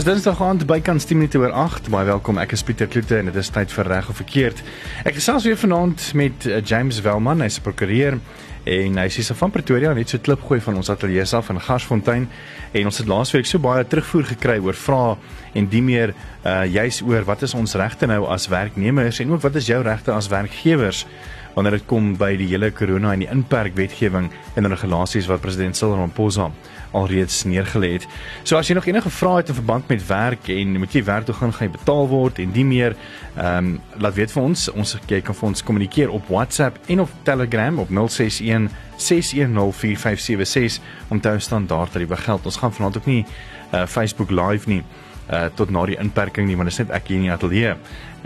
Dis Dinsdag aand bykans 10 minute oor 8. Baie welkom. Ek is Pieter Kloete en dit is tyd vir reg of verkeerd. Ek gesels weer vanaand met uh, James Welman, hy's 'n prokureur en hy sê van Pretoria net so klip gooi van ons ateljee af in Garsfontein en ons het laasweek so baie terugvoer gekry oor vrae en die meer uh juis oor wat is ons regte nou as werknemers en ook wat is jou regte as werkgewers wanneer dit kom by die hele corona en die inperk wetgewing en regulasies wat president Cyril Ramaphosa alreeds neergelê het. So as jy nog enige vrae het in verband met werk en moet jy werk toe gaan gaan jy betaal word en die meer ehm um, laat weet vir ons ons jy kan vir ons kommunikeer op WhatsApp en op Telegram op 061 6104576 om te hou standaard dat die begeld. Ons gaan vanaand ook nie uh, Facebook live nie uh tot na die inperking nie want dit is net ek hier in die ateljee.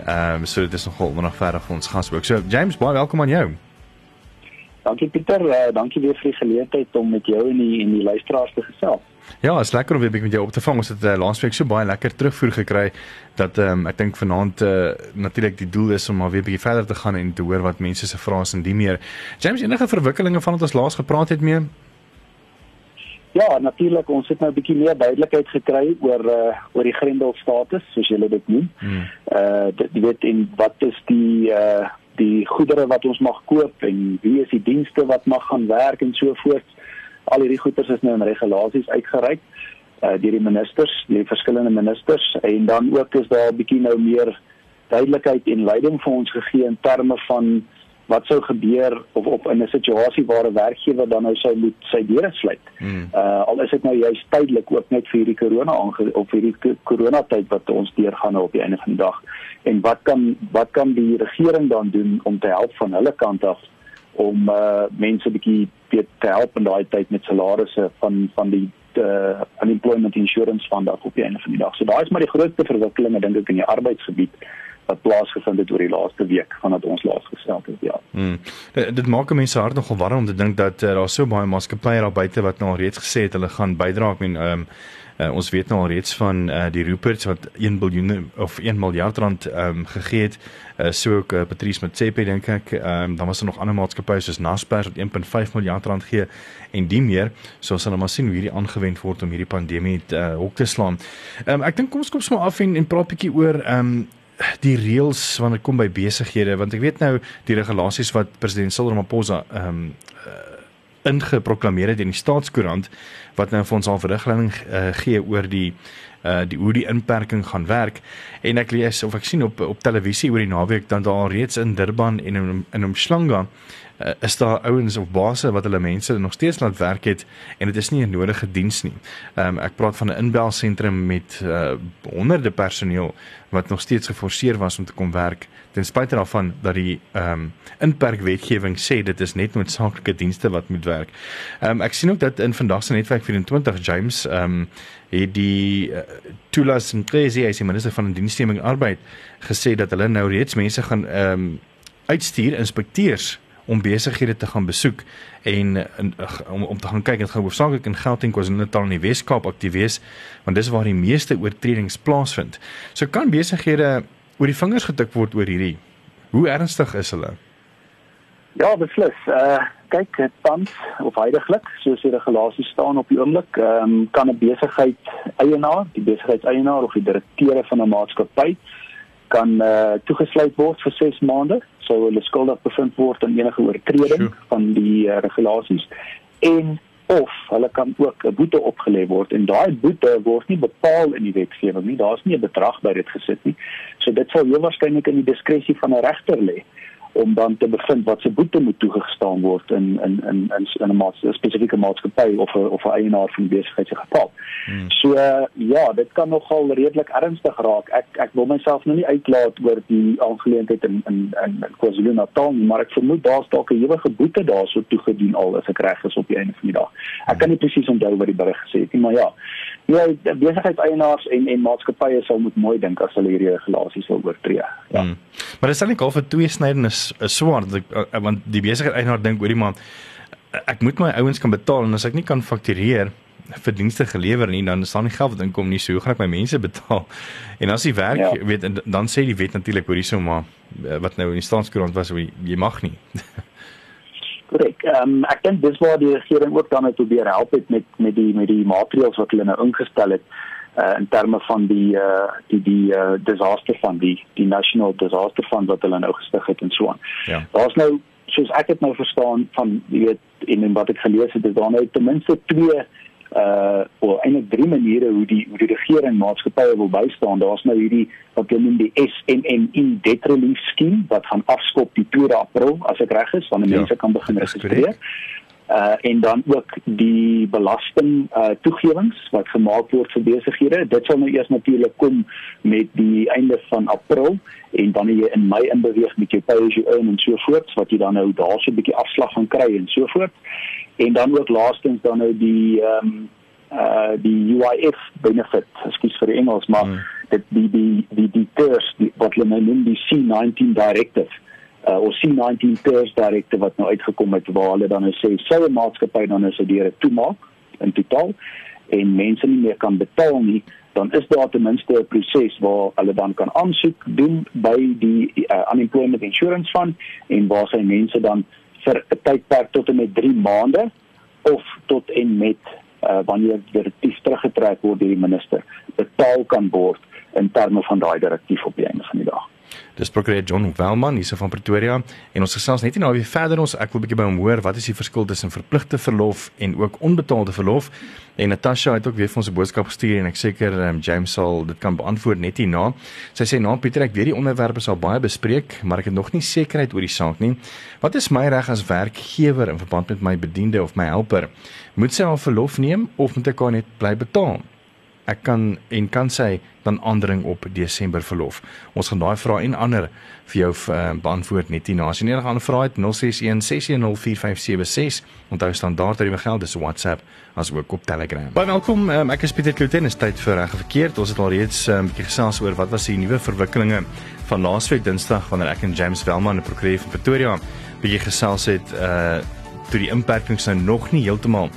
Ehm um, so dit is nogal nog verder vir ons gas ook. So James, baie welkom aan jou. Dankie Pieter, uh, dankie weer vir die geleentheid om met jou en die en die luisteraars te gesels. Ja, is lekker om weer met jou op te vang. Ons het uh, laasweek so baie lekker terugvoer gekry dat ehm um, ek dink vanaand uh, natuurlik die doel is om maar weer 'n bietjie verder te gaan en te hoor wat mense se vrae is en die meer. James, enige verwikkelinge van wat ons laas gepraat het mee? Ja, natuurlik, ons het nou 'n bietjie meer duidelikheid gekry oor uh oor die Grendel status, soos julle dit noem. Hmm. Uh jy weet en wat is die uh die goedere wat ons mag koop en wie is die dienste wat mag gaan werk en so voort. Al hierdie goeders is nou in regulasies uitgereik uh deur die ministers, die verskillende ministers en dan ook is daar 'n bietjie nou meer duidelikheid en leiding vir ons gegee in terme van wat sou gebeur of op in 'n situasie waar 'n werkgewer dan nou sou moet sy deure sluit. Hmm. Uh al is dit nou juist tydelik ook net vir hierdie corona of hierdie corona tyd wat ons deurgaan nou op die einde van die dag. En wat kan wat kan die regering dan doen om te help van hulle kant af om uh mense bietjie te help in daai tyd met salarisse van van die uh unemployment insurance fund af op die einde van die dag. So daai is maar die grootste verwikkelinge dink ek in die arbeidsgebied wat plaasgevind het oor die laaste week vandat ons laas gestel het ja. Hmm. Dit, dit maak mense hart nogal warm om te dink dat uh, daar so baie maatskappye daar buite wat nou al reeds gesê het hulle gaan bydra ek meen ehm um, uh, ons weet nou al reeds van uh, die Ruperts wat 1 biljoen of 1 miljard rand ehm um, gegee het uh, so ook uh, Patrice Motsepe dink ek ehm um, dan was daar nog ander maatskappye soos Naspers wat 1.5 miljard rand gee en die meer so ons sal nou maar sien hoe hierdie aangewend word om hierdie pandemie te uh, hok te slaan. Ehm um, ek dink kom ons kom sommer af en en praat 'n bietjie oor ehm um, die reëls wanneer dit kom by besighede want ek weet nou die regulasies wat president Cyril Ramaphosa ehm um, uh, ingeproklaameer het in die staatskoerant wat nou vir ons al verrigting uh, gee oor die uh die hoe die inperking gaan werk. En ek lees of ek sien op op televisie oor die naweek dan daar reeds in Durban en in in Umhlanga uh, is daar ouens of basse wat hulle mense nog steeds laat werk het en dit is nie 'n nodige diens nie. Um, ek praat van 'n inbelsentrum met uh, honderde personeel wat nog steeds geforseer was om te kom werk ten spyte daarvan dat die ehm um, inperkwetgewing sê dit is net noodsaaklike dienste wat moet werk. Ehm um, ek sien ook dat in vandag se netwerk 24 James ehm um, het die uh, Tulas Nkresi as die minister van dienstneming arbeid gesê dat hulle nou reeds mense gaan ehm um, uitstuur inspekteurs om besighede te gaan besoek en om om te gaan kyk en gaan hoofsaaklik in Gauteng KwaZulu-Natal en die Wes-Kaap aktief wees want dis waar die meeste oortredings plaasvind. So kan besighede oor die vingers getik word oor hierdie. Hoe ernstig is hulle? Ja, beslis. Uh kyk, tans of heidaglik, soos die regulasies staan op die oomblik, ehm um, kan 'n besigheid eienaar, die besigheidseienaar of die direkteure van 'n maatskappy kan uh toegesluit word vir 6 maande sou hulle skuldig bevind word aan enige oortreding sure. van die uh, regulasies. En of hulle kan ook 'n boete opgelê word en daai boete word nie bepaal in die wetgewing nie. Daar's nie 'n bedrag by dit gesit nie. So dit sal heel waarskynlik in die diskresie van 'n regter lê om dan te bevind wat se boete moet toegestaan word in in in in 'n maats, spesifieke maatskappy of 'n of 'n eienaar van besigheid se geval. Hmm. So uh, ja, dit kan nogal redelik ernstig raak. Ek ek wil myself nou nie uitlaat oor die aangeleentheid in in in, in KwaZulu-Natal nie, maar ek vermoed daar's dalk 'n ewige boete daarso toegedien al as ek reg is op die einde van die dag. Ek kan nie presies onthou wat die berig gesê het nie, maar ja. Ja, besigheidseienaars en en maatskappye sal moet mooi dink as hulle hierdie regulasies wil oortree. Ja. Hmm. Maar dit sal nie half 'n twee snydenis swaar uh, want die besigheid eienaar dink oor die maand ek moet my ouens kan betaal en as ek nie kan faktureer vir dienste gelewer nie dan staan nie geld wat inkom nie so hoe gaan ek my mense betaal en as die werk ja. weet dan sê die wet natuurlik oor hierso maar uh, wat nou in die staatskoerant was hoe jy mag nie Korrek. Ehm um, ek dink dis waar die regering ook net probeer help het met met die met die maatreëls wat hulle nou ingestel het uh in terme van die uh die die uh disaster fund die die national disaster fund wat hulle nou gestig het en so aan. Ja. Daar's nou soos ek dit nou verstaan van jy weet en en wat ek gelees het is daar nou ten minste twee uh of eintlik drie maniere hoe die hoe die regering maatskappye wil bystaan. Daar's nou hierdie wat hulle noem die SMME debt relief scheme wat gaan afskop die 2 April as ek reg is, wanneer ja, mense kan begin registreer. Uh en dan ook die belasting uh toegewings wat gemaak word vir besighede. Dit sal nou eers natuurlik kom met die einde van April en dan jy in Mei inbeweeg met jou pay as you earn en so voort wat jy dan nou daar so 'n bietjie afslag gaan kry en so voort en dan ook laastens dan nou die ehm um, uh die UIF benefit, ekskuus vir die Engels, maar hmm. dit die die die die TERS die, wat hulle nou noem die C19 directive uh of C19 TERS directive wat nou uitgekom het waar hulle dan nou sê sou 'n maatskappy dan nou sy deure toemaak in totaal en mense nie meer kan betaal nie dan is daar ten minste 'n proses waar hulle dan kan aansoek doen by die uh, unemployment insurance fund en waar sy mense dan vir 'n tydperk tot en met 3 maande of tot en met uh, wanneer direktief teruggetrek word deur die minister betaal kan word in terme van daai direktief op die einde van die dag. Dis prokureur John Welman hierse van Pretoria en ons gesels net nou weer verder ons ek wil 'n bietjie by hom hoor wat is die verskil tussen verpligte verlof en ook onbetaalde verlof en Natasha het ook weer vir ons 'n boodskap gestuur en ek seker um, James sal dit kan beantwoord net hierna. Sy sê na Pieter ek weet die onderwerpe sal baie bespreek maar ek het nog nie sekerheid oor die saak nie. Wat is my reg as werkgewer in verband met my bediende of my helper? Moet sy al verlof neem of moet ek haar net bly betaal? Ek kan en kan sy dan aandring op Desember verlof. Ons gaan daai vrae en ander vir jou uh, beantwoord net hierna. As jy enige ander vrae het 061 6104576. Onthou standaard tariewe geld dis WhatsApp as ook op Telegram. Baie welkom. Um, ek is Pieter Kloten. Is tyd vir reg verkeerd. Ons het al reeds 'n um, bietjie gesels oor wat was die nuwe verwikkelinge van laasweek Dinsdag wanneer ek en James Velman, 'n prokureur van Pretoria, bietjie gesels het uh toe die inperkings nou nog nie heeltemal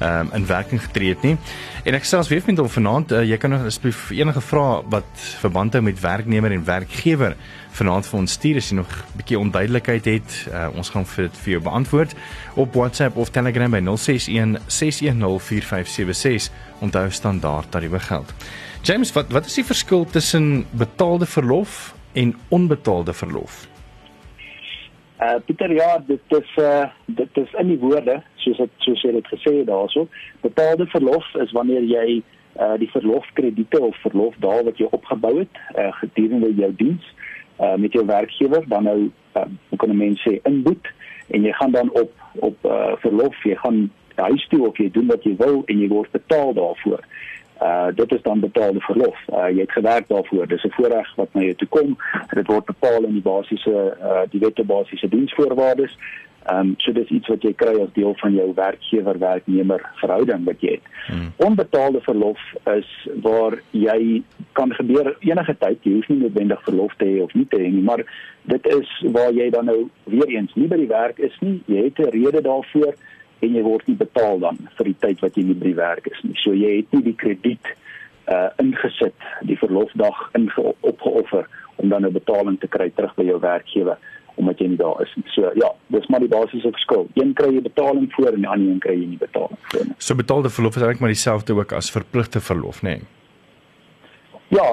um, in werking getree het nie. En ek selfs weet met hom vanaand, uh, jy kan nog asseblief enige vrae wat verband hou met werknemer en werkgewer vanaand vir ons stuur as jy nog 'n bietjie onduidelikheid het. Uh, ons gaan vir dit vir jou beantwoord op WhatsApp of Telegram by 061 610 4576. Onthou standaard tariewe geld. James, wat wat is die verskil tussen betaalde verlof en onbetaalde verlof? Uh Pieter ja, dit is uh dit is in die woorde soos dit soos jy dit gesê het daarso. Betaalde verlof is wanneer jy uh die verlofkrediete of verlof daar wat jy opgebou het uh gedurende jou diens uh met jou werkgewer dan nou uh, kan 'n mens sê inboet en jy gaan dan op op uh verlof, jy gaan huis toe of jy doen wat jy wil en jy word betaal daarvoor. Uh dit is dan betaalde verlof. Uh jy het gewerk daarvoor. Dis 'n voorreg wat na jou toe kom. Dit word bepaal in die basiese uh die wette basiese diensvoorwaardes. Ehm um, so dis iets wat jy kry as deel van jou werkgewer-werknemer verhouding wat jy het. Hmm. Onbetaalde verlof is waar jy kan gebeur enige tyd, jy hoef nie noodwendig verlof te hê of nie te hê nie, maar dit is waar jy dan nou weer eens nie by die werk is nie. Jy het 'n rede daarvoor en jy word nie betaal dan vir die tyd wat jy nie by die werk is nie. So jy het nie die krediet uh ingesit, die verlofdag ingeopgeoffer om dan 'n betaling te kry terug by jou werkgewer omdat jy nie daar is nie. So ja, dis maar die basiese verskil. Een kry jy betaling voor en die ander een kry jy nie betaling voor nie. So betaalde verlof is eintlik maar dieselfde ook as verpligte verlof, nê? Nee? Ja,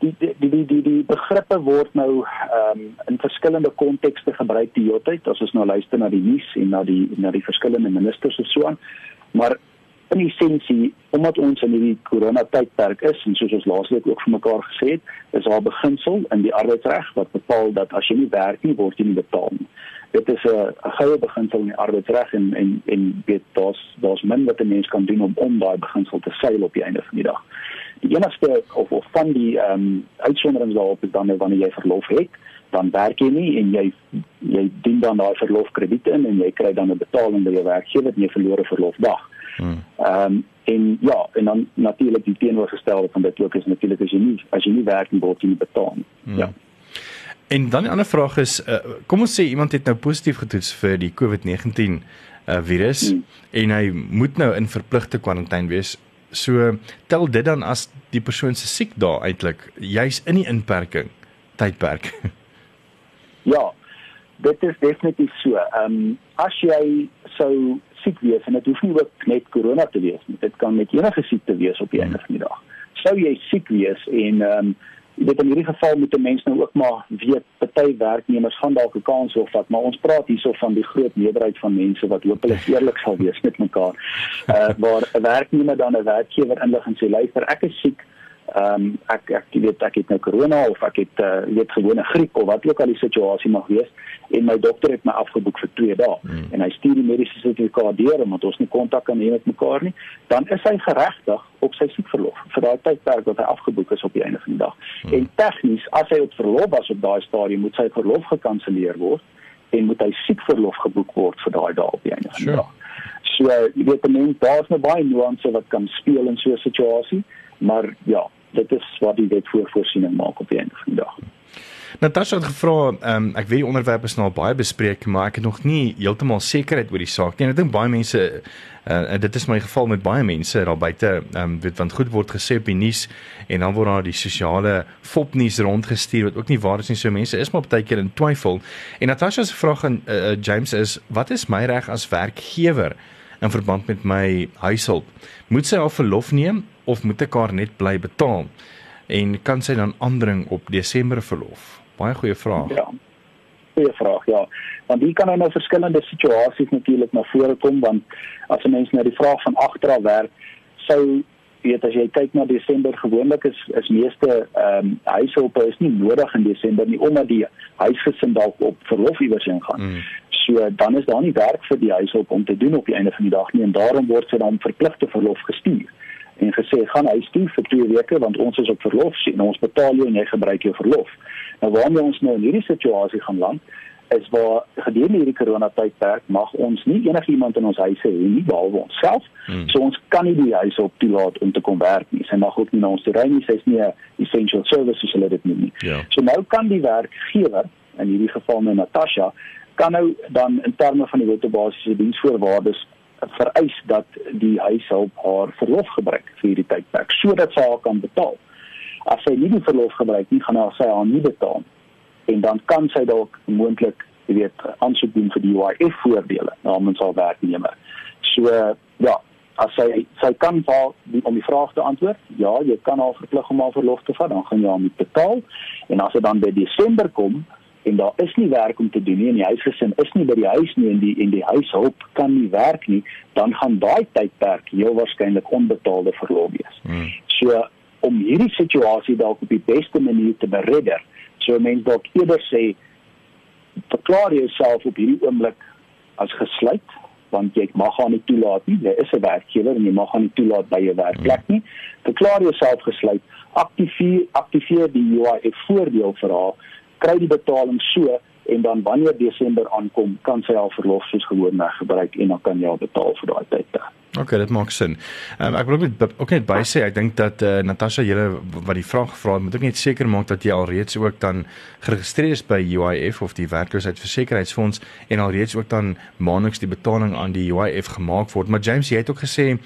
die die die die die begrippe word nou ehm um, in verskillende kontekste gebruik die hele tyd as ons nou luister na die nuus en na die na die verskillende ministers of so aan. Maar in essensie, omdat ons in hierdie korona tydperk is en soos ons laasweek ook vir mekaar gesê het, is daar 'n beginsel in die arbeidsreg wat bepaal dat as jy nie werk nie, word jy nie betaal nie. Dit is 'n goue beginsel in die arbeidsreg en en en weet daar's daar's min wat 'n mens kan doen om om daai beginsel te seil op die einde van die dag die enigste of of van die ehm um, uitsonderings daarop is dan nou wanneer jy verlof het, dan werk jy nie en jy jy dien dan daai verlofkrediete in en jy kry dan 'n betaling by jou werkgewer en jy verloor 'n verlofdag. Hmm. Ehm um, en ja, en dan natuurlik die teenoorgestelde van dit ook is natuurlik as jy nie as jy nie werk nie word jy nie betaal nie. Hmm. Ja. En dan 'n ander vraag is uh, kom ons sê iemand het nou positief getoets vir die COVID-19 uh, virus hmm. en hy moet nou in verpligte kwarantyne wees So tel dit dan as die persoon se siek daar eintlik juis in die inperking tydperk. ja. Dit is definitief so. Ehm um, as jy sou siek wees en dit hoef nie ook net corona te wees nie. Dit kan met enige siekte wees op die einde van die dag. sou jy siek wees en ehm um, dit in hierdie geval moet 'n mens nou ook maar weet party werknemers gaan dalk 'n kans of wat maar ons praat hierso van die groot meerderheid van mense wat hopelik eerlik sal wees met mekaar. Uh waar 'n werknemer dan 'n werkgewer inlig en sê luister ek is siek ehm um, ek ek weet ek het nou corona of ek het uh, weet gewone griep of wat ook al die situasie mag wees en my dokter het my afgeboek vir 2 dae hmm. en hy stuur die mediese sertifikaat deur omdat ons nie kontak kan hê met mekaar nie dan is hy geregtig op sy siekverlof vir daai tydperk wat hy afgeboek is op die einde van die dag hmm. en tegnies as hy op verlof was op daai stadium moet sy verlof gekanselleer word en moet hy siekverlof geboek word vir daai dae op die einde van die sure. dag so jy weet mense daar's nou baie nuance wat kan speel in so 'n situasie maar ja dit is wat die wet voor voorsiening maak op die einde van die dag. Natasha het gevra, um, ek weet die onderwerp is nou baie bespreek, maar ek het nog nie heeltemal sekerheid oor die saak nie. En ek dink baie mense uh, dit is my geval met baie mense daar buite, um, weet want goed word gesê op die nuus en dan word daar die sosiale fopnuus rondgestuur wat ook nie waar is nie. So mense is maar baie keer in twyfel. En Natasha se vraag aan uh, James is, wat is my reg as werkgewer in verband met my huishulp? Moet sy al verlof neem of moet ek haar net bly betaal? En kan sy dan aandring op Desember verlof? Baie goeie vraag. Ja. Goeie vraag, ja. Want hier kan nou verskillende situasies natuurlik na vore kom want as 'n mens na die vraag van agteraf werk, sou weet as jy kyk na Desember gewoonlik is is meeste ehm um, huishulpe is nie nodig in Desember nie omdat die huisgesin dalk op verlof iewers heen gaan. Mm. So dan is daar nie werk vir die huishulp om te doen op die einde van die dag nie en daarom word sy dan verpligte verlof gestuur en gesê gaan huis toe vir 2 weke want ons is op verlof sien ons betaal jou en jy gebruik jou verlof. Nou waarmee ons nou in hierdie situasie gaan land is waar gedurende hierdie corona tydperk mag ons nie enigiemand in ons huise hê nie behalwe onsself. Hmm. So ons kan nie die huis op toelaat om te kom werk nie. Sy mag ook nie na ons toe ry nie. Sy's nie 'n essential service soos hulle dit noem nie. Ja. So nou kan die werkgewer in hierdie geval nou Natasha kan nou dan in terme van die wet op basiese diensvoorwaardes vereis dat die huishulp haar verlof gebruik vir hierdie tydperk sodat sy haar kan betaal. As sy nie die verlof gebruik nie, gaan sy haar nie betaal en dan kan sy dalk moontlik, jy weet, aansoek doen vir die UIF voordele namens haar werknemer. So ja, as sy sy kan val om die vraag te antwoord, ja, jy kan haar verplig om haar verlof te vat, dan gaan jy haar moet betaal en as dit dan by Desember kom, en daar is nie werk om te doen nie en die huisgesin is nie by die huis nie en die en die huishulp kan nie werk nie, dan gaan daai tydperk heel waarskynlik onbetaalde verlof wees. Hmm. So om hierdie situasie dalk op die beste manier te beredder, so mense dalk eerder sê verklaar jouself op hierdie oomblik as gesluit want jy mag haar nie toelaat nie. Jy is 'n werkgewer en jy mag haar nie toelaat by jou werkplek nie. Verklaar jouself gesluit. Aktiveer aktiveer die UIF voordeel vir haar kry die betaling so en dan wanneer Desember aankom, kan sy haar verlof soos gewoonlik gebruik en dan kan jy haar betaal vir daai tyd. OK, dit maak sin. Um, ek wil ook ook net by sê, ek dink dat uh, Natasha julle wat die vraag gevra het, moet ook net seker maak dat jy alreeds ook dan geregistreer is by UIF of die werkloosheidsversekeringsfonds en alreeds ook dan maandeliks die betaling aan die UIF gemaak word. Maar James, jy het ook gesê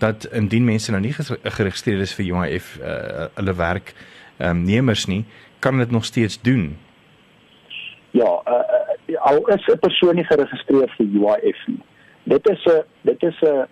dat indien mense nou nie geregistreer is vir UIF uh, hulle werk um, nemers nie, kan dit nog steeds doen. Ja, uh, uh, al is 'n persoon nie geregistreer vir UIF nie. Dit is 'n dit is 'n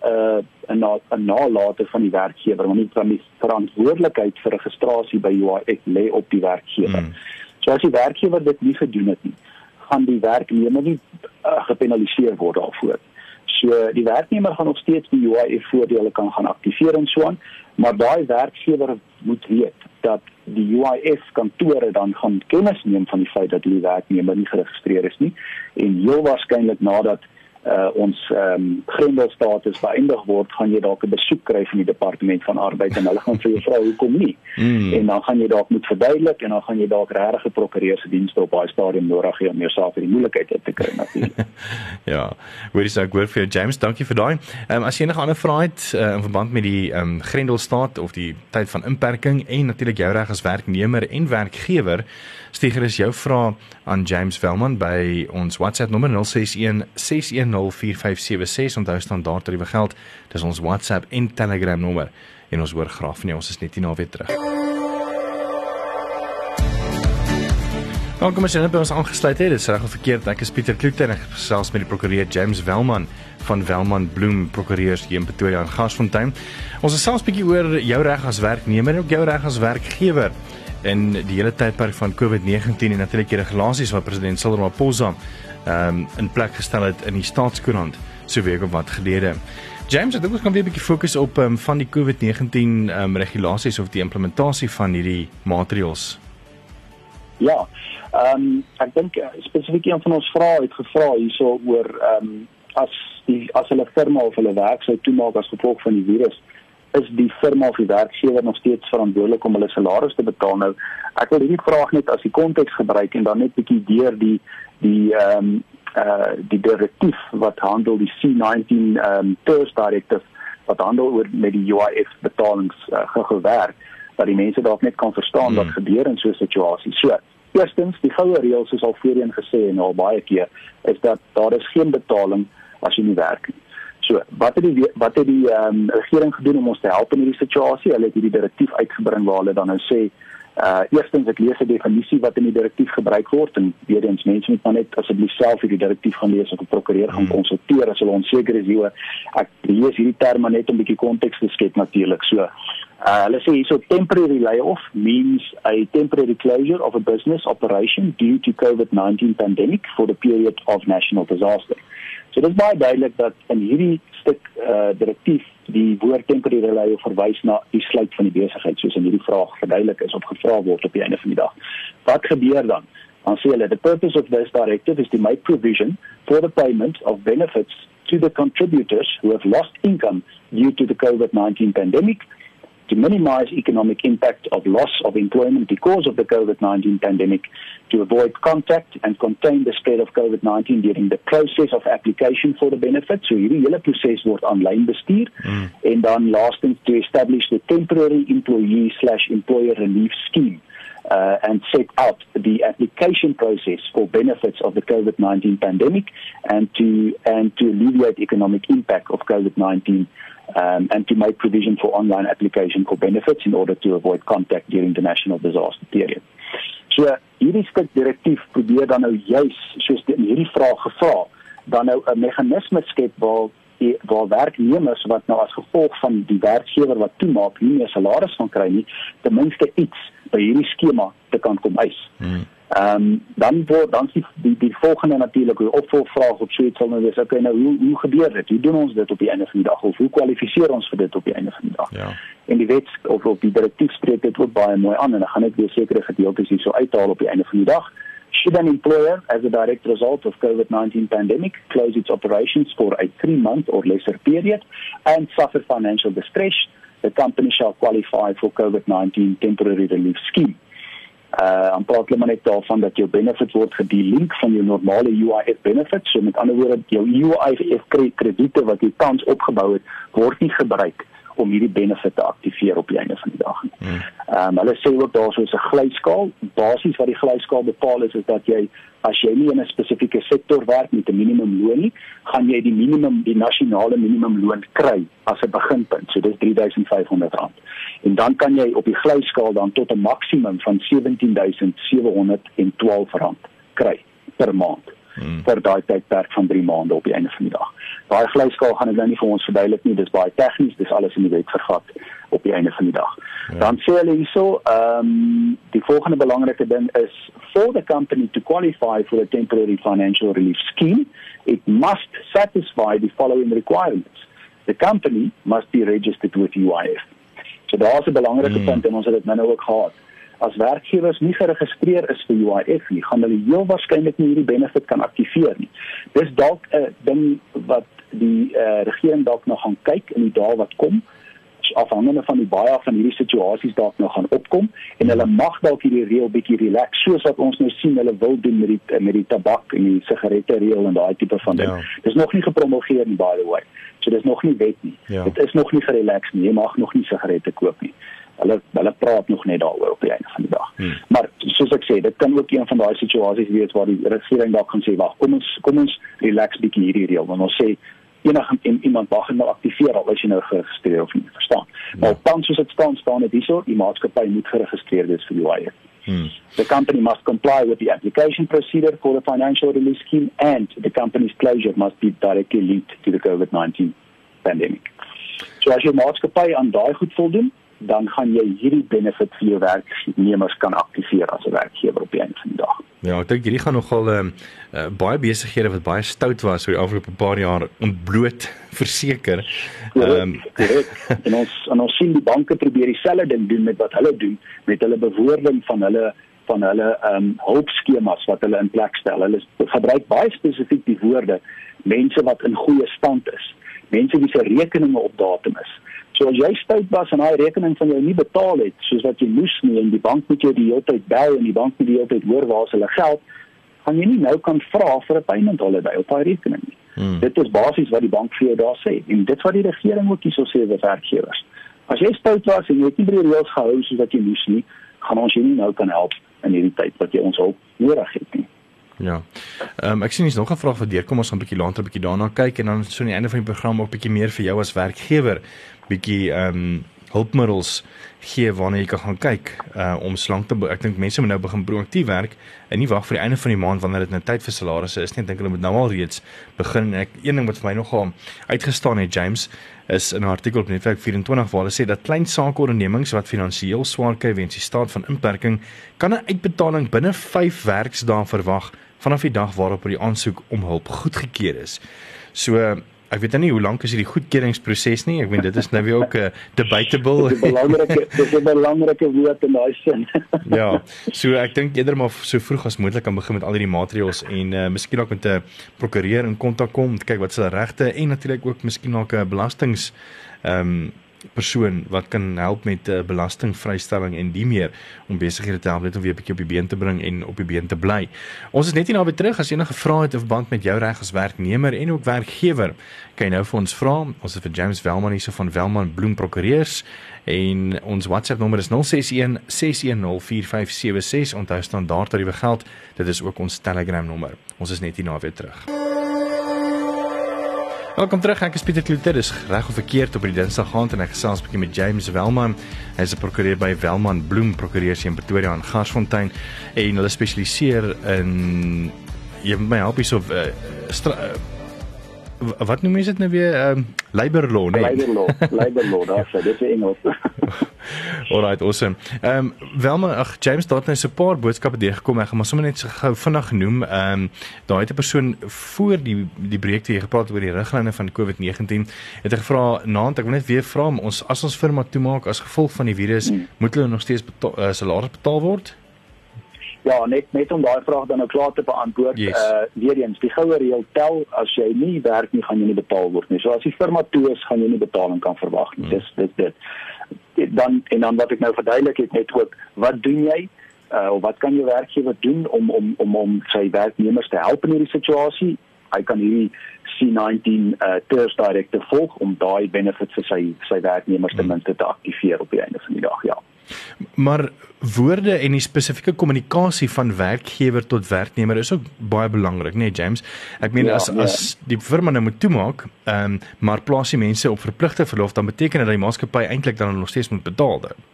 'n 'n nalate van die werkgewer, want die verantwoordelikheid vir registrasie by UIF lê op die werkgewer. Hmm. So as die werkgewer dit nie gedoen het nie, gaan die werknemer nie uh, gepenaliseer word daarvoor. So die werknemer gaan nog steeds die UIF voordele kan gaan aktiveer en so aan, maar daai werkgewer moet weet dat die UIF kantore dan gaan kennis neem van die feit dat die werknemer nie geregistreer is nie en heel waarskynlik nadat uh, ons ehm um, grendelstatus beëindig word, gaan jy dalk 'n besoek kry van die departement van arbeid en hulle gaan vir jou vra hoekom nie. Mm. En dan gaan jy dalk moet verduidelik en dan gaan jy dalk regtig 'n prokureur se dienste op daai stadium nodig hê om jou saak in die moeilikheid te kry natuurlik. ja. Wat is ek goed vir James? Dankie vir daai. Ehm um, as jy enige ander vrae het uh, in verband met die ehm um, grendelstaat of die tyd van inperking en natuurlik jou reg as werknemer en werkgewer, stuur gerus jou vrae aan James Velman by ons WhatsApp nommer 061 610 076576 onthou standaard tariewe geld. Dis ons WhatsApp en Telegram nommer en ons hoor graag van jou. Ons is net hier na weer terug. Welkom as jy net by ons aangesluit het. Dit is reg of verkeerd. Ek is Pieter Kloete en ek gesels met die prokureur James Welman van Welman Bloem Prokureurs hier in Pretoria in Gasfontein. Ons gesels 'n bietjie oor jou reg as werknemer en ook jou reg as werkgewer in die hele tydperk van COVID-19 en natuurlik die regulasies wat president Cyril Ramaphosa um, in plek gestel het in die staatskoerant so week of wat gelede. James, ek dink ons kan weer 'n bietjie fokus op um, van die COVID-19 ehm um, regulasies of die implementasie van hierdie maatreëls. Ja, Ehm um, ek dink uh, spesifiek een van ons vrae het gevra hierso oor ehm um, as die as hulle firma of hulle werk sou toemaak as gevolg van die virus is die firma of die werkgewer nog steeds verantwoordelik om hulle salarisse te betaal nou ek wil hierdie vraag net as die konteks gebruik en dan net bietjie deur die die ehm um, uh die direktief wat handel die C19 ehm um, TERS directive wat handel oor met die UIF betalings uh, gewerk dat die mense dalk net kan verstaan hmm. wat gebeur in so 'n situasie so Eerstens, die goue reël soos al voorheen gesê en al baie keer, is dat daar is geen betaling as jy nie werk nie. So, wat het die wat het die ehm um, regering gedoen om ons te help in hierdie situasie? Hulle het hierdie direktief uitgebring waar hulle dan nou sê uh eerstens ek lees 'n definisie wat in die direktief gebruik word en weer eens mense moet maar net asseblief self hierdie direktief gaan lees of 'n prokureur gaan hmm. konsulteer as hulle onseker is hoe ek lees hierdie terme net om 'n bietjie konteks te skep natuurlik. So uh hulle sê hierso temporary layoff means a temporary closure of a business operation due to COVID-19 pandemic for the period of national disaster. So dit is baie duidelik dat in hierdie stuk uh direktief die woord temporary layoff verwys na die sluit van die besigheid soos in hierdie vraag verduidelik is op gevra word op die einde van die dag. Wat gebeur dan? Dan sê hulle the purpose of this directive is to make provision for the payment of benefits to the contributors who have lost income due to the COVID-19 pandemic to minimize economic impact of loss of employment because of the COVID-19 pandemic, to avoid contact and contain the spread of COVID-19 during the process of application for the benefit. So hierdie hele proses word aanlyn bestuur mm. en dan laastens to establish the temporary employee/employer relief scheme. Uh, and set out the application process for benefits of the COVID-19 pandemic and to and to alleviate economic impact of COVID-19 um, and to make provision for online application for benefits in order to avoid contact during the national disaster period. So hierdie stuk direktief probeer dan nou juis soos die, hierdie vraag gevra dan nou 'n meganisme skep waar die waar werknemers wat nou as gevolg van die werkgewer wat toemaak nie meer salaris van kry nie ten minste iets by hierdie skema te kan kom eis. Hmm. Ehm um, dan word dan die die, die volgende natuurlik 'n opvolgvraag op so iets sal nou wees. Okay, nou hoe hoe gebeur dit? Hoe doen ons dit op die einde van die dag of hoe kwalifiseer ons vir dit op die einde van die dag? Ja. En die wet of op die direktief spreek dit ook baie mooi aan en dan gaan ek weer sekere gedeeltes hier so uithaal op die einde van die dag. Should an employer, as a direct result of COVID-19 pandemic, close its operations for a three-month or lesser period and suffer financial distress, the company shall qualify for COVID-19 temporary relief scheme. Uh, aan praat hulle maar net daarvan dat jou benefit word gedelink van jou normale UIF benefits. So met ander woorde, jou UIF krediete wat jy tans opgebou het, word nie gebruik om hierdie benefit te aktiveer op die einde van die dag nie. Hmm. Ehm um, hulle sê ook daar is 'n glyskaal. Basies wat die glyskaal bepaal is is dat jy as jy nie in 'n spesifieke sektor werk met 'n minimumloon nie, gaan jy die minimum die nasionale minimumloon kry as 'n beginpunt. So dis R3500. En dan kan jy op die glyskaal dan tot 'n maksimum van R17712 kry per maand hmm. vir daai tydperk van 3 maande op die einde van die dag. Daai glyskaal gaan ek nou nie vir ons verduidelik nie, dis baie tegnies, dis alles in die wet vervat op die einde van die dag. Ja. Dan sê hulle hierso, ehm um, die volgende belangrike ding is for the company to qualify for a temporary financial relief scheme, it must satisfy the following requirements. The company must be registered with UIF. So daar's 'n belangrike hmm. punt en ons het dit nou ook gehad as werkgewers nie geregistreer is vir UIF nie, gaan hulle heel waarskynlik nie hierdie benefit kan aktiveer nie. Dis dalk 'n ding wat die uh, regering dalk nog gaan kyk in die dae wat kom afhangende van die baie van hierdie situasies dalk nog gaan opkom en hulle mag dalk hierdie reël bietjie relax soos wat ons nou sien hulle wil doen met die met die tabak en die sigarette reël en daai tipe van ding. Ja. Dis nog nie gepromulgeer nie by the way. So dis nog nie wet nie. Ja. Dit is nog nie gerelax nie. Jy mag nog nie sigarette koop nie hulle hulle praat nog net daaroor op die einde van die dag. Hmm. Maar soos ek sê, dit kan ook een van daai situasies wees waar die regering dalk gaan sê, "Wag, kom ons kom ons relax bietjie hierdie reël." Want ons sê enige en iemand mag nou aktiveer al as jy nou geregistreer of nie, verstaan. Ja. Maar tans soos dit staan, staan dit hierso, die maatskappy moet geregistreer wees vir UIF. Hmm. The company must comply with the application procedure for the financial relief scheme and the company's closure must be directly linked to the COVID-19 pandemic. So as jou maatskappy aan daai goed voldoen, dan gaan jy hierdie benefit vir jou werknemers kan aktiveer as 'n werkgewer op die einde van die dag. Ja, ek dink hierdie gaan nogal ehm uh, uh, baie besighede wat baie stout was oor die afgelope paar jaar ontbloot verseker. Ehm um, en ons en ons sien die banke probeer dieselfde ding doen met wat hulle doen met hulle bewoording van hulle van hulle ehm um, hulpskemas wat hulle in plek stel. Hulle gebruik baie spesifiek die woorde mense wat in goeie stand is, mense wie se rekeninge op datum is. So as jy stout was en daai rekening van jou nie betaal het soos wat jy moes nie en die bank moet jou die hele tyd bel en die bank moet die hele tyd hoor waar is hulle geld, gaan jy nie nou kan vra vir 'n payment holiday op daai rekening nie. Hmm. Dit is basies wat die bank vir jou daar sê en dit wat die regering ook hierso sê vir werkgewers. As jy stout was en jy het nie by die reëls gehou soos wat jy moes nie, gaan ons jou nie nou kan help in hierdie tyd wat jy ons hulp nodig het nie. Ja. Ehm um, ek sien jy's nog 'n vraag wat deurkom ons gaan 'n bietjie later 'n bietjie daarna kyk en dan so aan die einde van die program ook 'n bietjie meer vir jou as werkgewer bietjie ehm um, hulpmiddels gee waarna jy kan gaan kyk uh om slank te ek dink mense moet nou begin proaktief werk en nie wag vir die einde van die maand wanneer dit nou tyd vir salarisse is nie ek dink hulle moet nou al reeds begin ek een ding wat vir my nogal uitgestaan het James is in 'n artikel op Netwerk 24 waar hulle sê dat klein sakeondernemings wat finansiëel swaar kry weens die staat van inperking kan 'n uitbetaling binne 5 werksdae verwag vanaf die dag waarop die aansoek om hulp goedgekeur is. So Ek weet nou nie hoe lank is hierdie goedkeuringsproses nie. Ek weet dit is nou weer ook 'n uh, debatable. Dit is 'n belangrike dit is 'n belangrike woord in daai sin. ja. So ek dink eerder maar so vroeg as moontlik kan begin met al hierdie maatreëls en uh, miskien ook met 'n prokureur in kontak kom om te kyk wat se regte en natuurlik ook miskien ook 'n belastings ehm um, persoon wat kan help met uh, belastingvrystelling en die meer om besighede te help net om weer 'n bietjie op die been te bring en op die been te bly. Ons is net hier naby terug as enige vrae het of band met jou reg as werknemer en ook werkgewer. Kan jy nou vir ons vra? Ons het vir James Welman hierso van Welman Bloem Prokureurs en ons WhatsApp nommer is 061 610 4576. Onthou standaard tariewe geld. Dit is ook ons Telegram nommer. Ons is net hier naby terug. Welkom terug. Ek is Pieter Kloete. Dis reg of verkeerd op die Dinsdag aand en ek gesels 'n bietjie met James Welman. Hy is 'n prokureur by Welman Bloem Prokureurs in Pretoria en Garsfontein en hulle spesialiseer in jy moet my help hierso uh, wat noem jy dit nou weer um, labor law nee labor law labor law daar sê dit is Engels Alright awesome. Ehm um, Welma ag James daar het net so 'n paar boodskappe deurgekom ek gaan maar sommer net gou vinnig genoem. Ehm um, daar het 'n persoon voor die die projekte hier gepraat oor die riglyne van COVID-19 het hy gevra naand ek wil net weer vra ons as ons firma toemaak as gevolg van die virus hmm. moet hulle nog steeds betaal, uh, salaris betaal word? Ja, net net om daai vraag dan nou klaar te beantwoord. Yes. Uh weer eens, die goue reël tel as jy nie werk nie, gaan jy nie betaal word nie. So as die firma toe is, gaan jy nie betaling kan verwag nie. Hmm. Dis dis dit. Dan en dan wat ek nou verduidelik het net ook, wat doen jy? Uh of wat kan jou werkgewer doen om om om om sy werknemers te help in hierdie situasie? Hy kan hierdie C19 uh TERS direkte volg om daai benefits vir sy sy werknemers ten minste te aktiveer op die einde van die dag, ja. Maar woorde en die spesifieke kommunikasie van werkgewer tot werknemer is ook baie belangrik, né, nee, James? Ek meen ja, as ja. as die firma nou moet toemaak, ehm um, maar plaas die mense op verpligte verlof, dan beteken dit dat die maatskappy eintlik dan nog steeds moet betaal dan.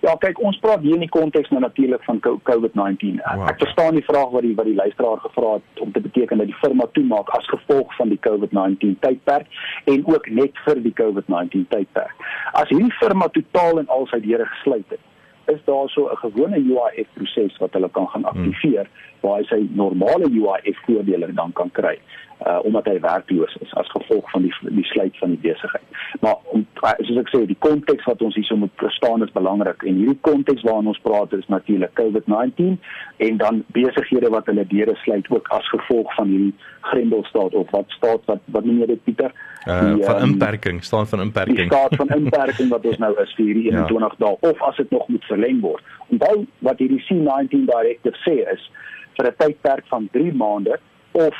Ja, kyk, ons praat hier in die konteks nou natuurlik van COVID-19. Wow. Ek verstaan die vraag wat die wat die luisteraar gevra het om te beteken dat die firma toemaak as gevolg van die COVID-19 tydperk en ook net vir die COVID-19 tydperk. As hierdie firma totaal en al sy deure gesluit het, is daar so 'n gewone UIF proses wat hulle kan gaan hmm. aktiveer hmm. waar hy sy normale UIF voordele dan kan kry uh omdat hy werkloos is as gevolg van die die sluit van die besigheid. Maar om soos ek sê, die konteks wat ons hierso moet verstaan is belangrik en hierdie konteks waarin ons praat is natuurlik COVID-19 en dan besighede wat hulle deure sluit ook as gevolg van hierdie grendelstaat of wat staat wat wat noem jy dit Pieter? Uh die, van um, inperking, staat van inperking. Die staat van inperking wat ons nou is vir hierdie 21 ja. dae of as dit nog moet verleng word. Onthou wat hierdie C19 directive sê is vir 'n tydperk van 3 maande of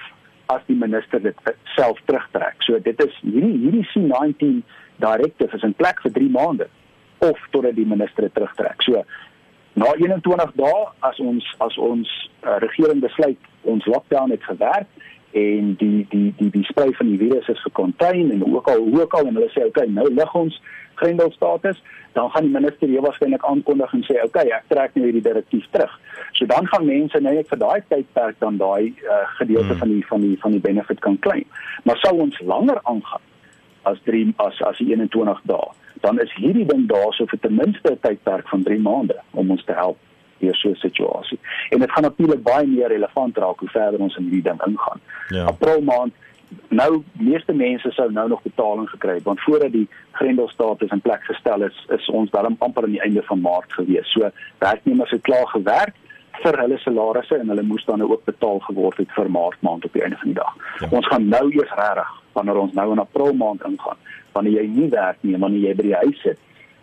as die minister dit self terugtrek. So dit is hierdie hierdie C19 directive is in plek vir 3 maande of totdat die minister dit terugtrek. So na 21 dae as ons as ons uh, regering besluit ons lockdown het gewerk en die die die die sprei van die virus is gekontein en ook al ook al en hulle sê okay nou lig ons Grendel status dan gaan die minister heel waarskynlik aankondig en sê okay ek trek nou hierdie direktief terug. So dan gaan mense net vir daai tydperk dan daai uh, gedeelte hmm. van die van die van die benefit kan claim. Maar sou ons langer aangaan as 3 as as 21 dae, dan is hierdie ding daarso vir ten minste 'n tydperk van 3 maande om ons te help deur so 'n situasie. En dit gaan natuurlik baie meer relevant raak hoe verder ons in hierdie ding ingaan. Ja. April maand nou meeste mense sou nou nog betaling gekry het want voordat die grendelstatus in plek gestel is is ons dan amper aan die einde van maart gewees. So werknemers het klaar gewerk vir hulle salarisse en hulle moes dan nou ook betaal geword het vir maart maand op die einde van die dag. Ja. Ons gaan nou eers regtig wanneer ons nou in april maand ingaan wanneer jy nie werk nie wanneer jy by die huis sit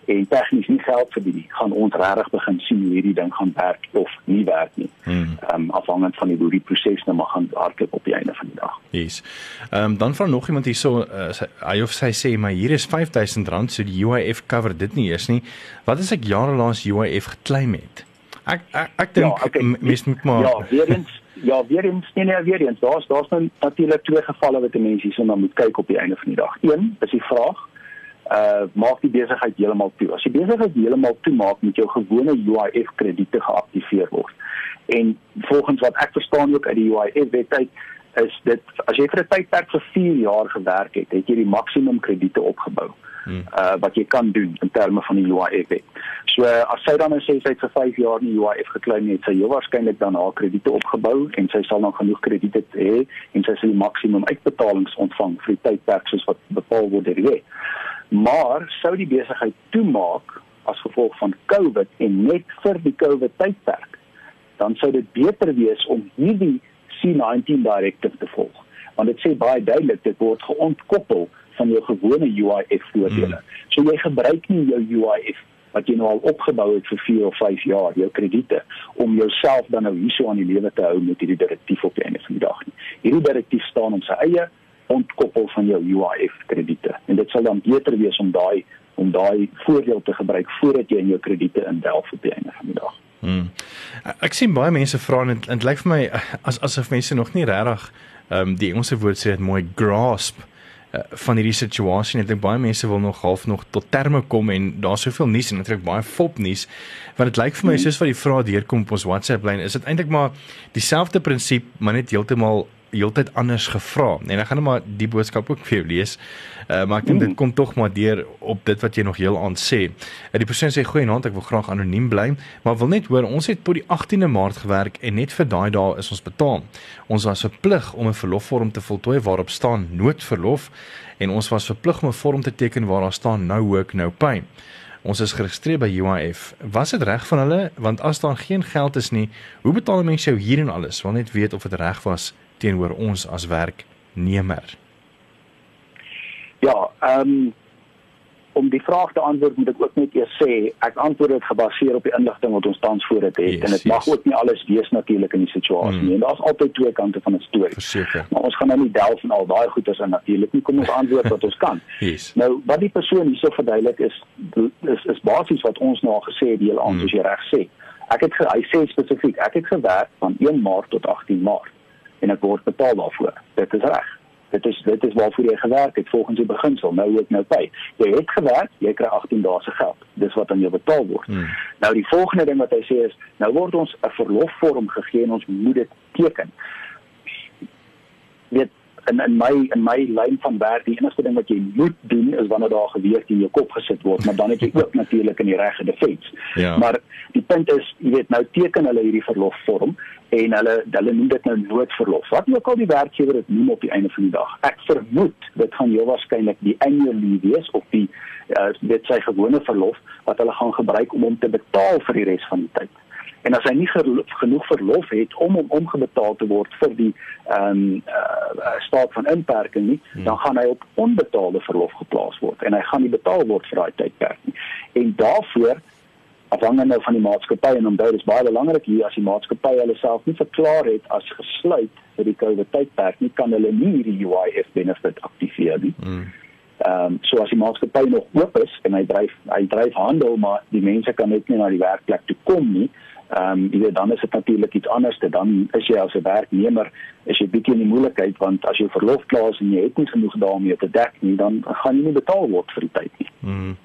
en tegnies nie geld verdien nie, gaan ons regtig begin sien hoe hierdie ding gaan werk of nie werk nie. Hmm. Ehm um, afhangend van die hoe die proses nou maar gaan hardloop op die einde van die dag. Yes. Ehm um, dan vra nog iemand hierso uh, hy of sy sê maar hier is R5000 so die UIF cover dit nie eers nie. Wat as ek jare lank UIF geklaim het? Ek ek, ek dink ja, okay. mis moet maar Ja, weer eens Ja, weer eens, nee, nee, weer eens. Daar's daar's nou natuurlik twee gevalle wat mense hierson moet kyk op die einde van die dag. Een is die vraag, uh maak die besigheid heeltemal toe. As die besigheid heeltemal toe maak, moet jou gewone UIF krediete geaktiveer word. En volgens wat ek verstaan ook uit die UIF wetheid is dit as jy vir 'n tydperk van 4 jaar gewerk het, het jy die maksimum krediete opgebou. Hmm. Uh wat jy kan doen in terme van die UIF wet. So as sy dan sê sy het vir 5 jaar nie UIF geklaim nie, het sy heel waarskynlik dan haar krediete opgebou en sy sal dan genoeg krediete hê en sy sal die maksimum uitbetalings ontvang vir die tydperk soos wat bepaal word deur die wet maar sou die besigheid toemaak as gevolg van COVID en net vir die COVID tydperk dan sou dit beter wees om hierdie C19 direktief te volg want dit sê baie duidelik dit word geontkoppel van jou gewone UIF voordele. Hmm. So jy gebruik nie jou UIF wat jy nou al opgebou het vir 4 of 5 jaar, jou krediete om jouself dan nou hierso aan die lewe te hou met hierdie direktief op die einde van die dag nie. Hierdie direktief staan om sy eie ontkoppel van jou UIF krediete. En dit sal dan beter wees om daai om daai voordeel te gebruik voordat jy in jou krediete indelf op die einde van die dag. Hmm. Ek sien baie mense vra en dit lyk vir my as asof mense nog nie regtig ehm um, die Engelse woord sê dit mooi grasp uh, van hierdie situasie. Ek dink baie mense wil nog half nog tot terme kom en daar's soveel nuus en natuurlik baie fop nuus. Want dit lyk vir my hmm. soos wat die vrae deurkom op ons WhatsApp lyn, is dit eintlik maar dieselfde prinsip, maar net heeltemal heeltyd anders gevra. En ek gaan net maar die boodskap ook vir jou lees. Uh, maar ek dink dit kom tog maar deur op dit wat jy nog heel aan sê. Uh, die persoon sê goeie naam, ek wil graag anoniem bly, maar wil net hoor ons het tot die 18de Maart gewerk en net vir daai dae is ons betaal. Ons was verplig om 'n verlofvorm te voltooi waarop staan noodverlof en ons was verplig om 'n vorm te teken waar daar staan no work no pay. Ons is geregistreer by UIF. Was dit reg van hulle? Want as daar geen geld is nie, hoe betaal mense jou hier en alles? Wil net weet of dit reg was teenoor ons as werknemer? Ja, ehm um, om die vraag te antwoord moet ek ook net eers sê ek antwoord dit gebaseer op die inligting wat ons tans voor dit het yes, en dit yes. mag ook nie alles wees natuurlik in die situasie mm. nie en daar's altyd twee kante van 'n storie. Verseker. Maar ons gaan nou nie delf in al daai goeters en natuurlik nie kom ons antwoord wat ons kan. yes. Nou wat die persoon hierso verduidelik is is is basies wat ons nou gesê het deel aan mm. soos jy reg sê. Ek het hy sê spesifiek ek het gewerk van 1 Maart tot 18 Maart en ek word betaal daarvoor. Dit is reg. Dit is dit is waarvoor jy gewerk het volgens die beginsel. Nou ook nou by. Jy het gewerk, jy kry 18 dae se geld. Dis wat aan jou betaal word. Hmm. Nou die volgende ding wat hy sê is, nou word ons 'n verlofvorm gegee en ons moet dit teken. In in my in my lyn van werk die enigste ding wat jy moet doen is wanneer daar geweer in jou kop gesit word maar dan het jy ook natuurlik in die reg gedefens. Ja. Maar die punt is jy weet nou teken hulle hierdie verlofvorm en hulle hulle noem dit nou noodverlof. Wat ook al die werkgewer dit noem op die einde van die dag. Ek vermoed dit gaan heel waarskynlik die annual leave wees of die uh, dit sy gewone verlof wat hulle gaan gebruik om hom te betaal vir die res van die tyd. En as hy nie genoeg verlof het om hom omgebetaal te word vir die ehm um, uh, staat van inperking nie, hmm. dan gaan hy op onbetaalde verlof geplaas word en hy gaan nie betaal word vir daai tydperk nie. En daaroor afhangende nou van die maatskappy en onthou dis baie belangrik hier as die maatskappy hulle self nie verklaar het as gesluit vir die COVID tydperk nie kan hulle nie hierdie UIF benefit aktiveer nie. Hmm. Ehm um, so as die maatskappy nog oop is en hy dryf hy dryf handel maar die mense kan net nie na die werkplek toe kom nie Ehm um, jy weet dan is dit natuurlik iets anders. Dan is jy as 'n werknemer is jy bietjie in die moeilikheid want as jy verlof plaas en jy het nie genoeg daarmee te dek nie, dan gaan jy nie betaal word vir die tyd nie. Mm.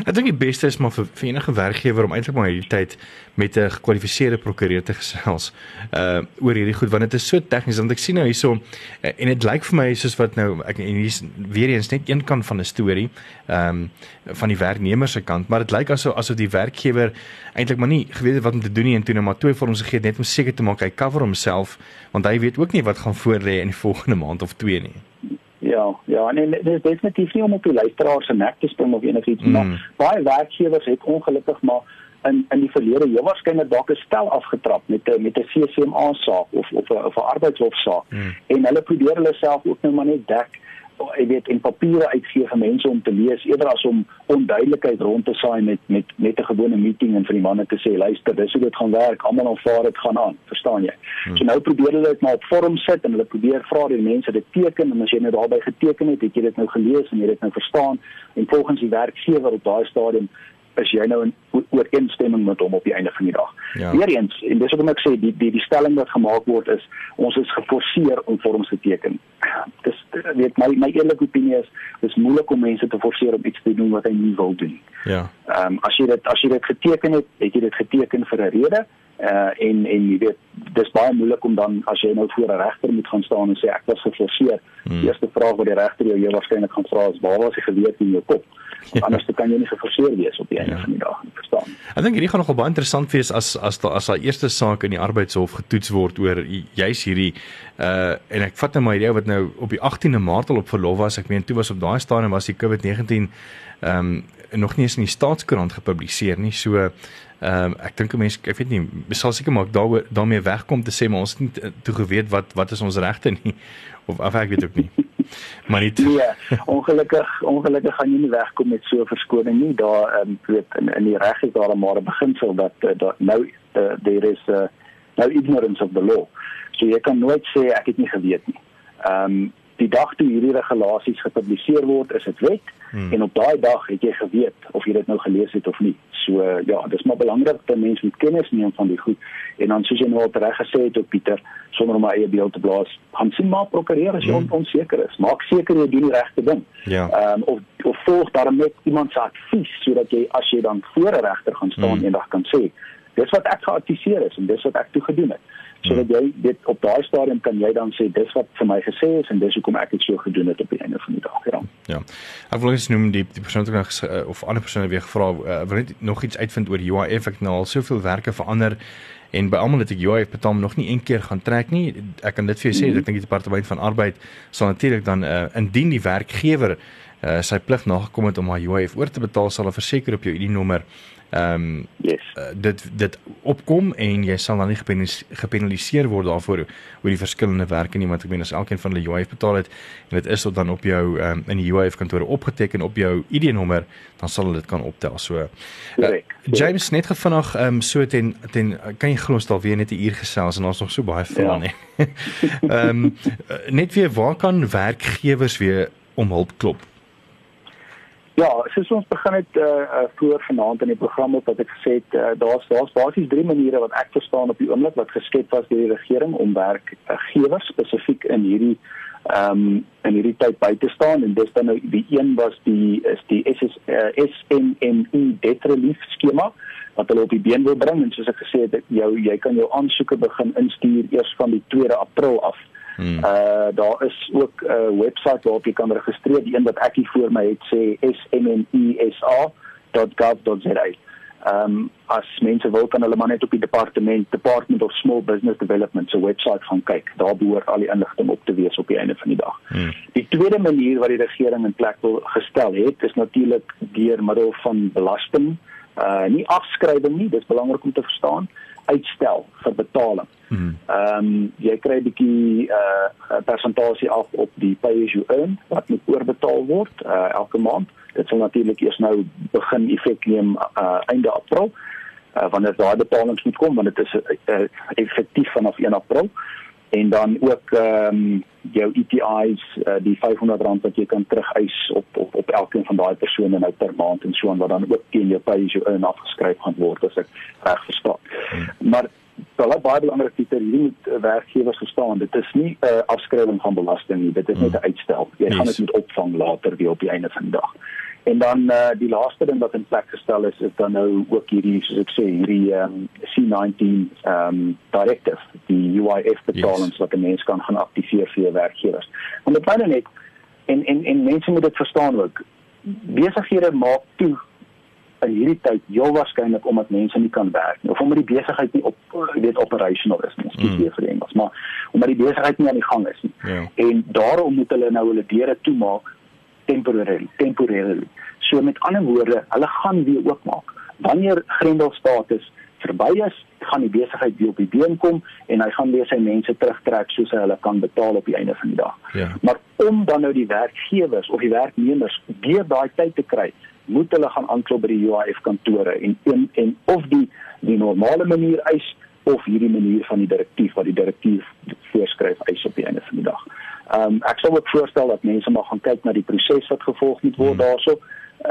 Ek dink die beste is maar vir, vir enige werkgewer om eintlik maar hierdie tyd met 'n gekwalifiseerde prokureur te gesels uh oor hierdie goed want dit is so tegnies want ek sien nou hierso uh, en dit lyk vir my soos wat nou ek en hier's weer eens net een kant van 'n storie um, van die werknemer se kant maar dit lyk asof asof die werkgewer eintlik maar nie geweet het wat om te doen nie en toe net maar twee vir ons gegee net om seker te maak hy cover homself want hy weet ook nie wat gaan voorlê in die volgende maand of twee nie. Ja, ja, nee, dit is definitief nie om op die luisteraars se nek te spring of enigiets mm. maar baie werkgewers het ongelukkig maar in in die verlede heel waarskynlik dalk 'n stel afgetrap met 'n met 'n CCMA saak of of 'n of 'n arbeidshof saak mm. en hulle probeer hulle self ook nou maar net dek jy weet in papiere uitgee vir mense om te lees eerder as om onduidelikheid rond te saai met met met 'n gewone meeting en vir die manne te sê luister dis hoe dit gaan werk. Almal aanvaar dit gaan aan. Verstaan jy? Hmm. so nou probeer hulle dit maar op vorm sit en hulle probeer vra die mense dit teken en as jy nou daarby geteken het het jy dit nou gelees en jy dit nou verstaan. En volgens die werkgewer op daai stadium is jy nou in ooreenstemming met hom op die einde van die dag. Ja. Weereens en dis hoekom ek sê die die die stelling wat gemaak word is ons is geforseer om vorms te teken. Dis weet my my eerlike opinie is dis moeilik om mense te forceer om iets te doen wat hy nie wil doen. Ja. Ehm um, as jy dit as jy dit geteken het, het jy dit geteken vir 'n rede uh en en jy weet dis baie moeilik om dan as jy nou voor 'n regter moet gaan staan en sê ek was geforseer. Hmm. Die eerste vraag wat die regter jou heel waarskynlik gaan vra is waar was jy geweet in jou kop? Ja. Anders kan jy nie geforseer wees op die einde ja. van die dag, verstaan? Ek dink hierdie gaan nogal baie interessant wees as as da, as daai eerste saak in die arbeidshof getoets word oor juis hierdie uh en ek vat net my idee wat nou op die 18de Maart al op verlof was. Ek meen toe was op daai stadium was die COVID-19 ehm um, nog nie eens in die staatskoerant gepubliseer nie. So ehm um, ek dink 'n mens ek weet nie sal seker maak daar daarmee wegkom te sê maar ons het nie toe geweet wat wat is ons regte nie of af ek weet ook nie. Maar nie Nee, ongelukkig ongelukkig gaan jy nie wegkom met so 'n verskoning nie. Daar ehm um, weet in in die reg is daar maar 'n beginsel dat uh, dat nou uh, there is uh, no ignorance of the law. So jy kan nooit sê ek het nie geweet nie. Ehm um, die dag toe hierdie regulasies gepubliseer word, is dit wet hmm. en op daai dag het jy geweet of jy dit nou gelees het of nie. So ja, dis maar belangrik dat mense moet kennis neem van die goed en dan soos jy nou al reg gesê het op Pieter, sonder om my eie beeld te blaas, gaan sien maar prokureer as jy hmm. onseker is. Maak seker jy doen die regte ding. Ja. Ehm um, of of volg daarmee net iemand se advies sodat jy as jy dan voor 'n regter gaan staan hmm. eendag kan sê, dis wat ek geadviseer is en dis wat ek toe gedoen het sodat jy dit op daai stadium kan jy dan sê dis wat vir my gesê is en dis hoekom ek dit so gedoen het op die einde van die dag ja. Ja. Ek wil net noem die die persoon wat nog uh, of ander persone weer gevra uh, wil net nog iets uitvind oor UIF ek nou al soveel werke verander en by almal het ek UIF betaal nog nie een keer gaan trek nie ek kan dit vir jou sê mm -hmm. ek dink die departement van arbeid sal natuurlik dan uh, indien die werkgewer uh, sy plig nagekom het om haar UIF oor te betaal sal 'n verseker op jou ID nommer ehm um, yes. uh, dit dit opkom en jy sal dan nie gepenaliseer word daarvoor oor die verskillende werke nie want ek meen as elkeen van hulle UIF betaal het en dit is dan op jou um, in die UIF kantore opgeteken op jou ID-nommer dan sal hulle dit kan optel so uh, James net gevinnig ehm um, so ten ten kan jy glo ons daar weer net 'n uur gesels en ons nog so baie vrae ja. nie ehm um, net weer waar kan werkgewers weer om hulp klop Ja, soos ons begin het uh, uh voor vanaand in die program op wat ek gesê het, uh, daar's daar's basies drie maniere wat ek verstaan op die oomblik wat geskep was deur die regering om werkgewers spesifiek in hierdie ehm um, in hierdie tyd by te staan en dis dan nou die een was die is die SS uh, SMME debt relief skema wat hulle op die been wil bring en soos ek gesê het jou jy kan jou aansoeke begin instuur eers van die 2de April af. Hmm. Uh daar is ook 'n uh, webwerf waarop jy kan registreer. Die een wat ek hier voor my het sê smnesa.gov.za. Ehm um, as mense wil kan hulle maar net op die departement Department of Small Business Development se webwerf gaan kyk. Daar behoort al die inligting op te wees op die einde van die dag. Hmm. Die tweede manier wat die regering in plek wil gestel het, is natuurlik deur middel van belasting. Uh nie afskrywing nie, dis belangrik om te verstaan uitstel vir betaling. Mhm. Ehm um, jy kry 'n bietjie uh 'n persentasie af op die pay as you earn wat moet oorbetaal word uh elke maand. Dit sal natuurlik eers nou begin effek neem uh einde April. Uh wanneer daai betalings moet kom want dit is uh, effektief vanaf 1 April en dan ook ehm um, jou ETIs uh, die R500 wat jy kan terugeis op op op elkeen van daai persone nou per maand en so en wat dan ook teen jou pay as you earn afgeskryf gaan word as ek reg verstaan. Hmm. Maar wel baie belangrik dat hierdie moet uh, werkgewers verstaan. Dit is nie 'n uh, afskrywing van belasting nie. Dit is hmm. net 'n uitstel. Jy yes. gaan dit met opvang later weer op die einde van die dag. En dan uh, die laaste ding wat in plek gestel is is dan nou ook hierdie soos ek sê hierdie um, C19 um directive die UIF betalings yes. wat 'n mens kan gaan aktiveer vir jou werkgewers. Want dit binne net en en en mense moet dit verstaan ook. Besighede maak toe in hierdie tyd heel waarskynlik omdat mense nie kan werk nie of omdat die besigheid nie op weet operational is nie. Skielik mm. vir Engels, maar omdat die besigheid nie aan die gang is nie. Yeah. Ja. En daarom moet hulle nou hulle deure toemaak temporarily temporarily so met ander woorde hulle gaan weer oopmaak wanneer grendelstatus verby is gaan die besigheid weer op die been kom en hy gaan weer sy mense terugtrek soos hy hulle kan betaal op die einde van die dag ja. maar om dan nou die werkgewers of die werknemers weer daai tyd te kry moet hulle gaan aanklop by die UIF kantore en en, en of die die normale manier eis of hierdie manier van die direktief wat die direktief voorskryf eis op die einde van die dag. Ehm um, ek sou ook voorstel dat mense maar gaan kyk na die proses wat gevolg moet word hmm. daarso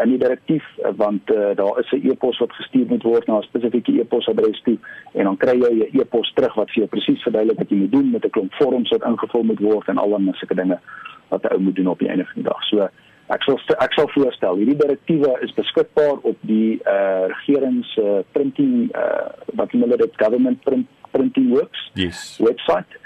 in die direktief want uh, daar is 'n e-pos wat gestuur moet word na 'n spesifieke e-posadres toe en dan kry jy 'n e-pos terug wat vir jou presies verduidelik wat jy moet doen met 'n klomp vorms wat ingevul moet word en al dan sulke dinge wat 'n ou moet doen op die einde van die dag. So ek sal ek sal voorstel hierdie direktiewe is beskikbaar op die uh, regerings uh, printing uh, wat hulle dit government print, printing works yes. website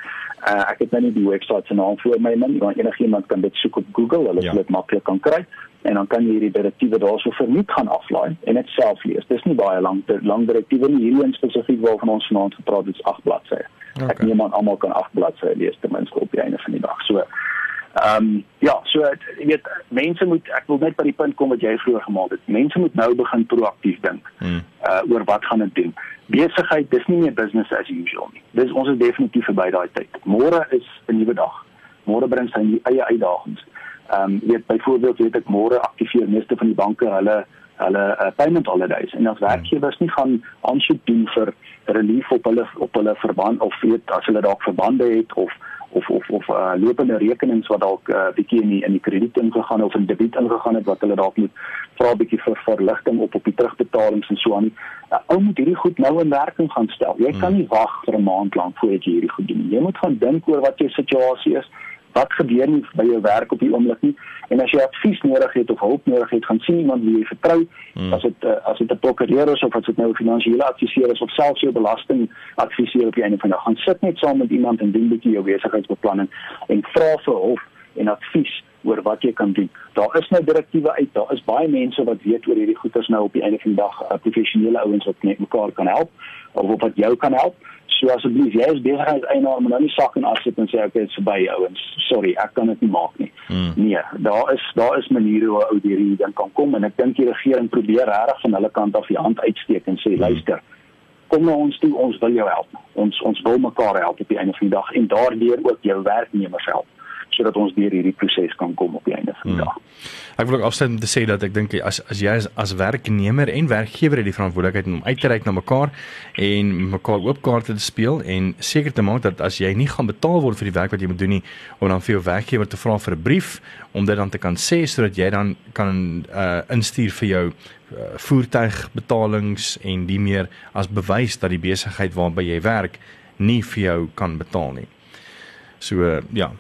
Uh, ek het nou nie die webwerf se naam voor my man, maar enigiemand kan dit soek op Google, hulle ja. sal dit maklik kan kry en dan kan jy hierdie direktiewe daarso verniet gaan aflaai en dit self lees. Dis nie baie lank lang direktiewe nie, hierdie een spesifiek waarvan ons vanaand gepraat het, is 8 bladsye. Okay. Ek neem aan almal kan 8 bladsye lees ten minste op die einde van die dag. So Ehm um, ja, so jy weet mense moet ek wil net by die punt kom wat jy vroeër gemaak het. Mense moet nou begin proaktief dink. Hmm. Uh oor wat gaan dit doen? Besigheid, dis nie meer business as usual nie. Dis ons is definitief verby daai tyd. Môre is 'n nuwe dag. Môre bring sy eie uitdagings. Ehm um, jy weet byvoorbeeld weet ek môre aktiveer meeste van die banke hulle hulle uh, payment holidays en as werkgewers nie gaan aansoek doen vir relief op hulle op hulle verband of weet as hulle dalk verbande het of of of of uh, lopende rekenings wat dalk 'n uh, bietjie in die, in die krediet ingegaan of in debiet ingegaan het wat hulle dalk moet vra bietjie vir verligting op op die terugbetalings en so aan. Uh, ou moet hierdie goed nou in werking gaan stel. Jy kan hmm. nie wag vir 'n maand lank voordat jy hierdie goed doen. Jy moet gaan dink oor wat jou situasie is wat gebeur nie by jou werk op die oomblik nie en as jy advies nodig het of hulp nodig het gaan sien iemand wie jy vertrou hmm. as dit uh, as dit 'n prokureur is of as dit nou 'n finansiële adviseur is of selfs jou belasting adviseur op die einde van die dag gaan sit net saam met iemand en doen 'n bietjie jou besigheidsbeplanning en vra vir hulp en advies oor wat jy kan doen. Daar is nou direktiewe uit. Daar is baie mense wat weet oor hierdie goeders nou op die einde van die dag, uh, professionele ouens wat net mekaar kan help of wat jou kan help. So asseblief, jy is besigheidseienaar, maar nou nie sak en afsit en sê ek het verby ouens. Sorry, ek kan dit nie maak nie. Hmm. Nee, daar is daar is maniere hoe ou hierdie ding kan kom en ek dink die regering probeer regtig van hulle kant af die hand uitsteek en sê hmm. luister, kom na ons toe, ons wil jou help. Ons ons wil mekaar help op die einde van die dag en daardeur ook jou werknemers help sodat ons deur hierdie proses kan kom op die einde van die hmm. dag. Ek wil ook afsluit om te sê dat ek dink as as jy as, as werknemer en werkgewer het die verantwoordelikheid om uit te reik na mekaar en mekaar oop kaarte te speel en seker te maak dat as jy nie gaan betaal word vir die werk wat jy moet doen nie, om dan vir jou werkgewer te vra vir 'n brief om dit dan te kan sê sodat jy dan kan uh, instuur vir jou uh, voertuigbetalings en die meer as bewys dat die besigheid waarby jy werk nie vir jou kan betaal nie. So uh, ja,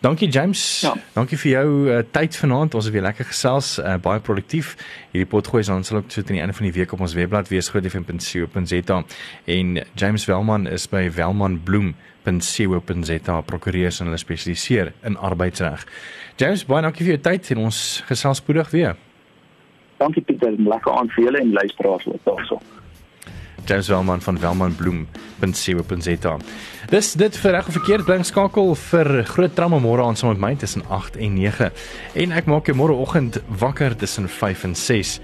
Dankie James. Ja. Dankie vir jou uh, tyd vanaand. Ons het weer lekker gesels, uh, baie produktief. Hierdie potgooi sal ons ook so teen die einde van die week op ons webblad wees grootfm.co.za en James Welman is by Welman Bloem .co.za prokureurs en hulle spesialiseer in arbeidsreg. James, baie dankie vir jou tyd en ons gesels spoedig weer. Dankie Pieter, lekker aan vir julle en luisteraars wat daarso. James Welman van welmanbloem.co.za. Dis dit vir reg of verkeerd bring skakel vir groot tramme môre aan saam met my tussen 8 en 9 en ek maak jou môreoggend wakker tussen 5 en 6.